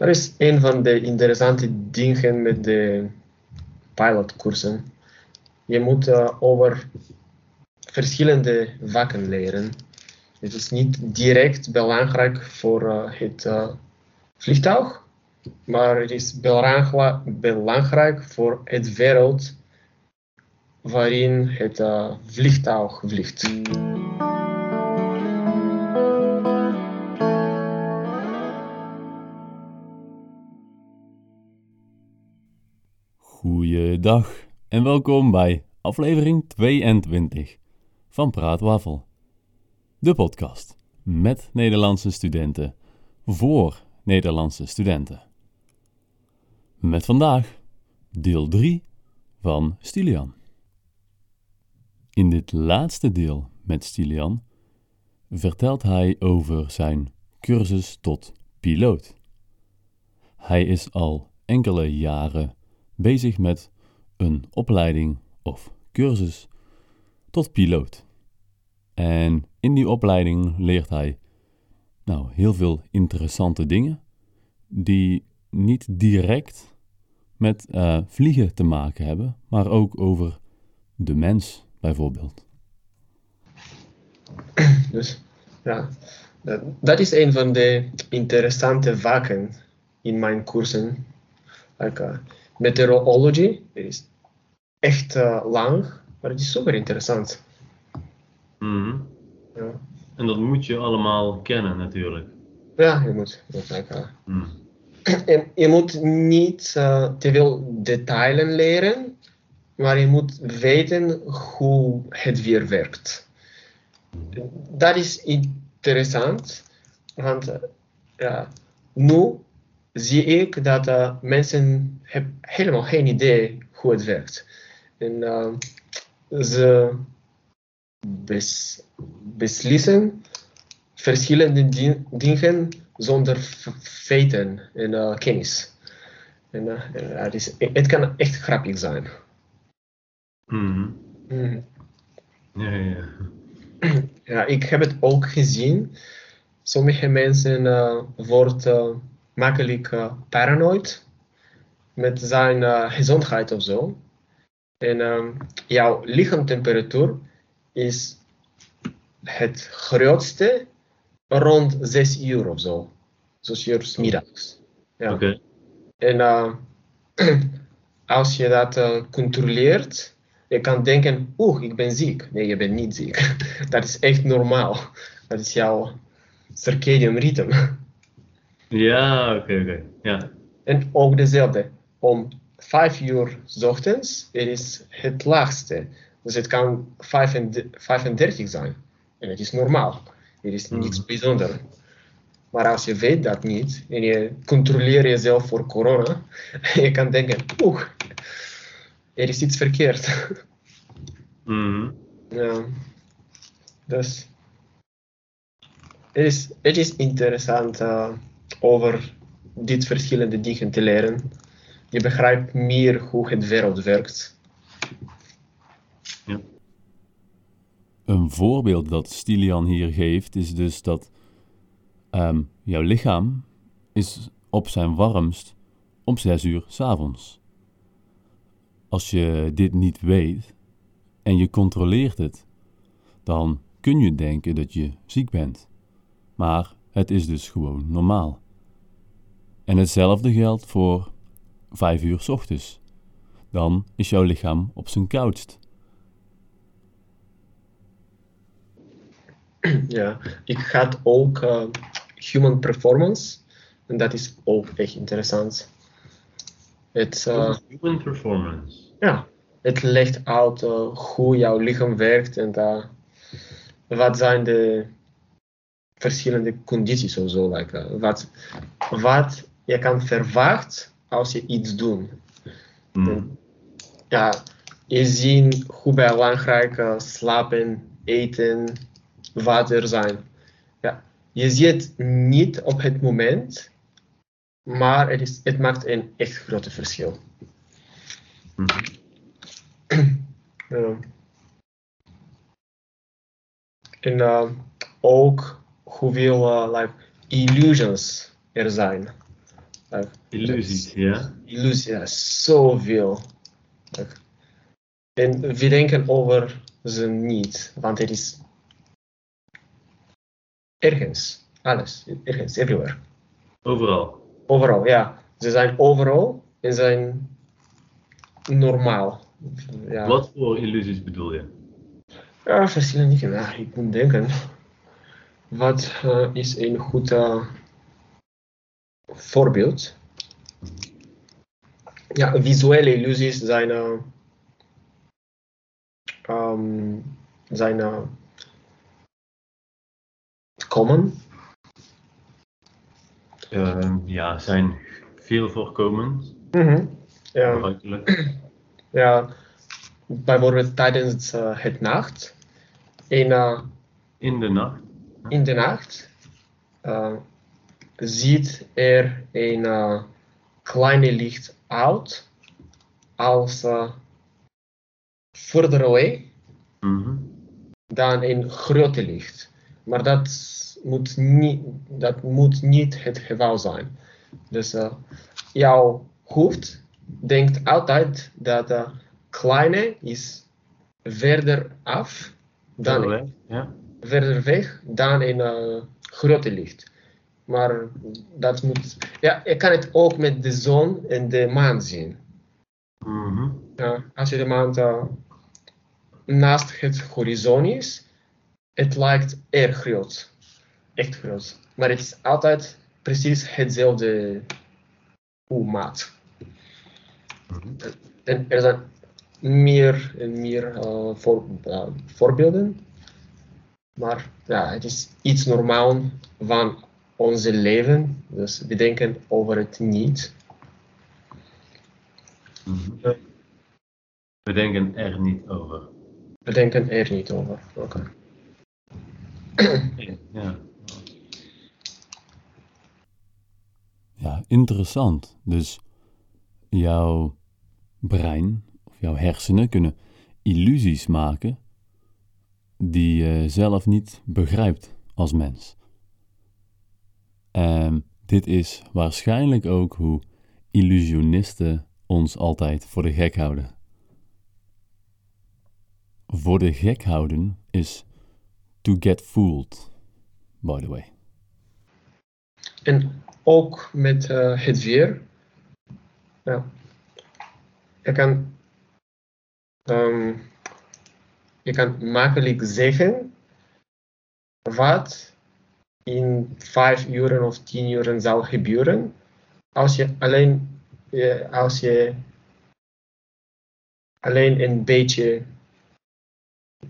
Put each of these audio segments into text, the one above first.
dat is een van de interessante dingen met de pilotkoersen. Je moet uh, over verschillende vakken leren. Het is niet direct belangrijk voor uh, het uh, vliegtuig, maar het is belangrijk voor het wereld waarin het vliegtuig vliegt. Goeiedag en welkom bij aflevering 22 van Praatwafel. De podcast met Nederlandse studenten voor Nederlandse studenten. Met vandaag deel 3 van Stilian. In dit laatste deel met Stilian vertelt hij over zijn cursus tot piloot. Hij is al enkele jaren bezig met een opleiding of cursus tot piloot. En in die opleiding leert hij nou, heel veel interessante dingen die niet direct met uh, vliegen te maken hebben, maar ook over de mens bijvoorbeeld. Dus ja, dat is een van de interessante vakken in mijn cursussen. Like, uh, meteorology is echt uh, lang, maar het is super interessant. Mm ja. En dat moet je allemaal kennen natuurlijk. Ja, je moet. Je mm. En je moet niet uh, te veel details leren, maar je moet weten hoe het weer werkt. Dat is interessant, want uh, ja, nu zie ik dat uh, mensen hebben helemaal geen idee hoe het werkt. En uh, ze bes beslissen verschillende di dingen zonder feiten en uh, kennis. En het, is, het kan echt grappig zijn. Mm. Mm. Ja, ja. ja, ik heb het ook gezien. Sommige mensen worden makkelijk uh, paranoid met zijn uh, gezondheid of zo. En um, jouw lichaamtemperatuur is het grootste rond 6 uur of zo. 6 uur middags. Ja. Okay. En uh, als je dat uh, controleert, je kan denken, oeh, ik ben ziek. Nee, je bent niet ziek. dat is echt normaal. Dat is jouw circadian ritme. Ja, oké, oké. Ja. En ook dezelfde. Om 5 uur s ochtends het is het laagste. Dus het kan 35 zijn. En het is normaal. Het is niets mm. bijzonders. Maar als je weet dat niet en je controleert jezelf voor corona, je kan denken, oeh, er is iets verkeerd. Mm. Ja. Dus het is, het is interessant. Uh, over dit verschillende dingen te leren. Je begrijpt meer hoe het wereld werkt. Ja. Een voorbeeld dat Stilian hier geeft is dus dat um, jouw lichaam is op zijn warmst om 6 uur s avonds. Als je dit niet weet en je controleert het, dan kun je denken dat je ziek bent. Maar het is dus gewoon normaal. En hetzelfde geldt voor 5 uur s ochtends. Dan is jouw lichaam op zijn koudst. Ja, ik ga ook uh, human performance. En dat is ook echt interessant. Het, uh, human performance? Ja, het legt uit uh, hoe jouw lichaam werkt en wat zijn de verschillende condities of zo. Like, wat, wat je kan verwachten als je iets doet. Mm. Ja, je ziet hoe belangrijk slapen, eten, water zijn. Ja, je ziet het niet op het moment, maar het, is, het maakt een echt groot verschil. Mm. ja. En uh, ook hoeveel uh, like, illusions er zijn Illusies, ja? Illusies, ja, zoveel. En we denken over ze niet, want het is ergens, alles, ergens, everywhere. Overal? Overal, ja. Ze zijn overal en zijn normaal. Ja. Wat voor illusies bedoel je? Ja, verschillende dingen. Ja, ik moet denken. Wat uh, is een goed voorbeeld? Ja, visuele illusies zijn, uh, um, zijn common. ja, zijn veel voorkomend. -hmm. Ja. ja, bijvoorbeeld tijdens uh, het nacht. In, uh, in de nacht? In de nacht uh, ziet er een kleine licht uit als verder away mm -hmm. dan een grote licht. Maar dat moet niet, dat moet niet het geval zijn. Dus jouw hoofd denkt altijd dat de kleine is verder af dan verder weg, ja. verder weg dan een uh, grote licht. Maar dat moet. Ja, je kan het ook met de zon en de maan zien. Mm -hmm. ja, als je de maan uh, naast het horizon is, het lijkt erg groot. Echt groot. Maar het is altijd precies hetzelfde maat. En er zijn meer en meer uh, voor, uh, voorbeelden. Maar ja, het is iets normaal van onze leven. Dus we denken over het niet. Mm We denken er niet over. We denken er niet over. Oké. Okay. ja. Ja, interessant. Dus jouw brein of jouw hersenen kunnen illusies maken die je zelf niet begrijpt als mens. En dit is waarschijnlijk ook hoe illusionisten ons altijd voor de gek houden. Voor de gek houden is to get fooled, by the way. En ook met uh, het weer. Ja. Je kan, um, je kan makkelijk zeggen wat in vijf uur of tien uur zal gebeuren als je alleen, als je alleen een beetje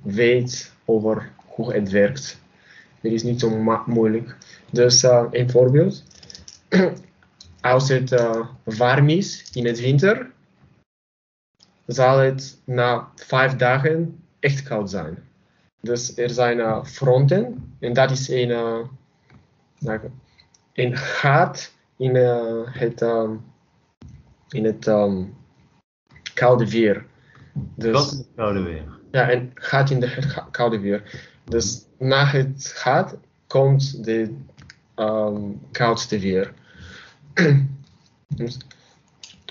weet over hoe het werkt. Het is niet zo moeilijk. Dus uh, een voorbeeld. als het uh, warm is in het winter, zal het na vijf dagen echt koud zijn. Dus er zijn fronten en dat is een, een gat in het, um, in het um, koude weer. Dus, Wat is het koude weer? Ja, een gat in het koude weer. Dus na het gat komt de um, koudste weer. dus,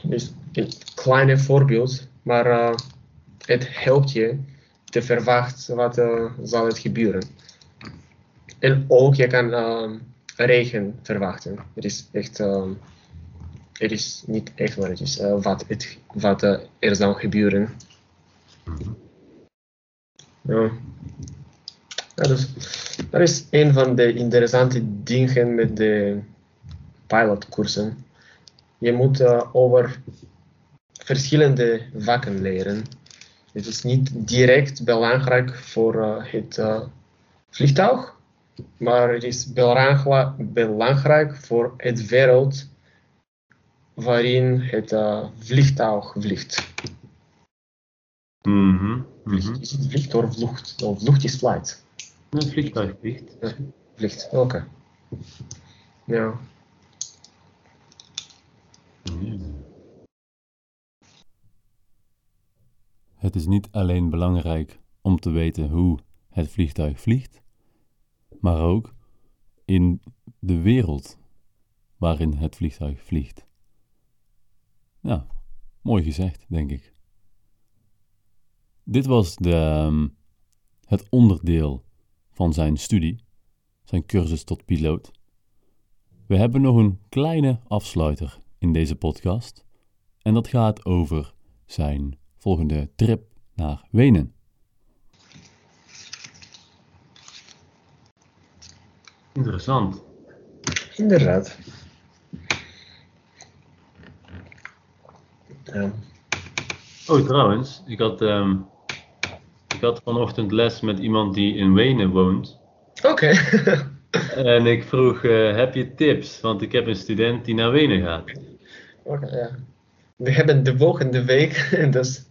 dus een kleine voorbeeld, maar uh, het helpt je te verwachten wat uh, zal het gebeuren. En ook je kan regen verwachten. Het is echt, het is niet echt, maar het is wat, het, wat er zal gebeuren. Ja. Ja, dus, dat is een van de interessante dingen met de pilotkoersen. Je moet uh, over verschillende vakken leren. Het is niet direct belangrijk voor het vliegtuig, maar het is belangrijk voor het wereld waarin het vliegtuig vliegt. Mm -hmm. Mm -hmm. Is het vliegt of vlucht? Of vlucht is flight. Een vliegtuig vliegt. Ja, vliegt, oké. Okay. Ja. Het is niet alleen belangrijk om te weten hoe het vliegtuig vliegt, maar ook in de wereld waarin het vliegtuig vliegt. Ja, mooi gezegd, denk ik. Dit was de, ehm, het onderdeel van zijn studie, zijn cursus tot piloot. We hebben nog een kleine afsluiter in deze podcast. En dat gaat over zijn volgende trip naar Wenen. Interessant. Inderdaad. Ja. Oh, trouwens, ik had, ehm, ik had vanochtend les met iemand die in Wenen woont. Oké. En ik vroeg, eh, heb je tips? Want ik heb een student die naar Wenen gaat. Oké, ja. We hebben de volgende week, dus...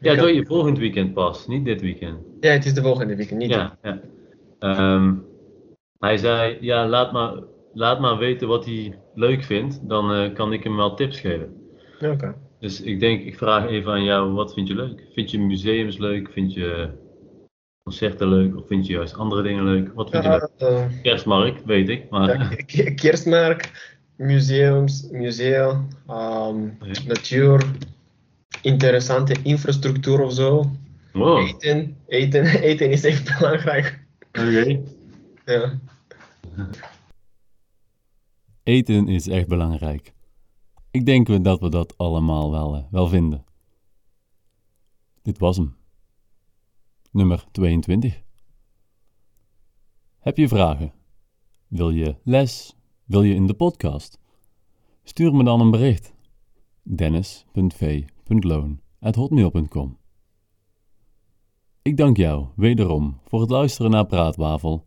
Ja, doe je volgend weekend pas, niet dit weekend. Ja, het is de volgende week, niet Ja, ja. Ehm, hij zei, ja, laat maar, laat maar weten wat hij leuk vindt, dan eh, kan ik hem wel tips geven. Oké. Dus ik denk, ik vraag even aan jou, wat vind je leuk? Vind je museums leuk? Vind je concerten leuk? Of vind je juist andere dingen leuk? Wat vind je leuk? Eh, Kerstmarkt, weet ik, maar ja, kerstmarkt, museums, museum, ehm, Ja. natuur, interessante infrastructuur of zo. wow, Eten, eten, eten is echt belangrijk. oké. Eten is echt belangrijk. Ik denk dat we dat allemaal wel, eh, wel vinden. Dit was hem. Nummer 22. Heb je vragen? Wil je les? Wil je in de podcast? Stuur me dan een bericht. dennis.v.loon.hotmail.com Ik dank jou wederom voor het luisteren naar Praatwafel.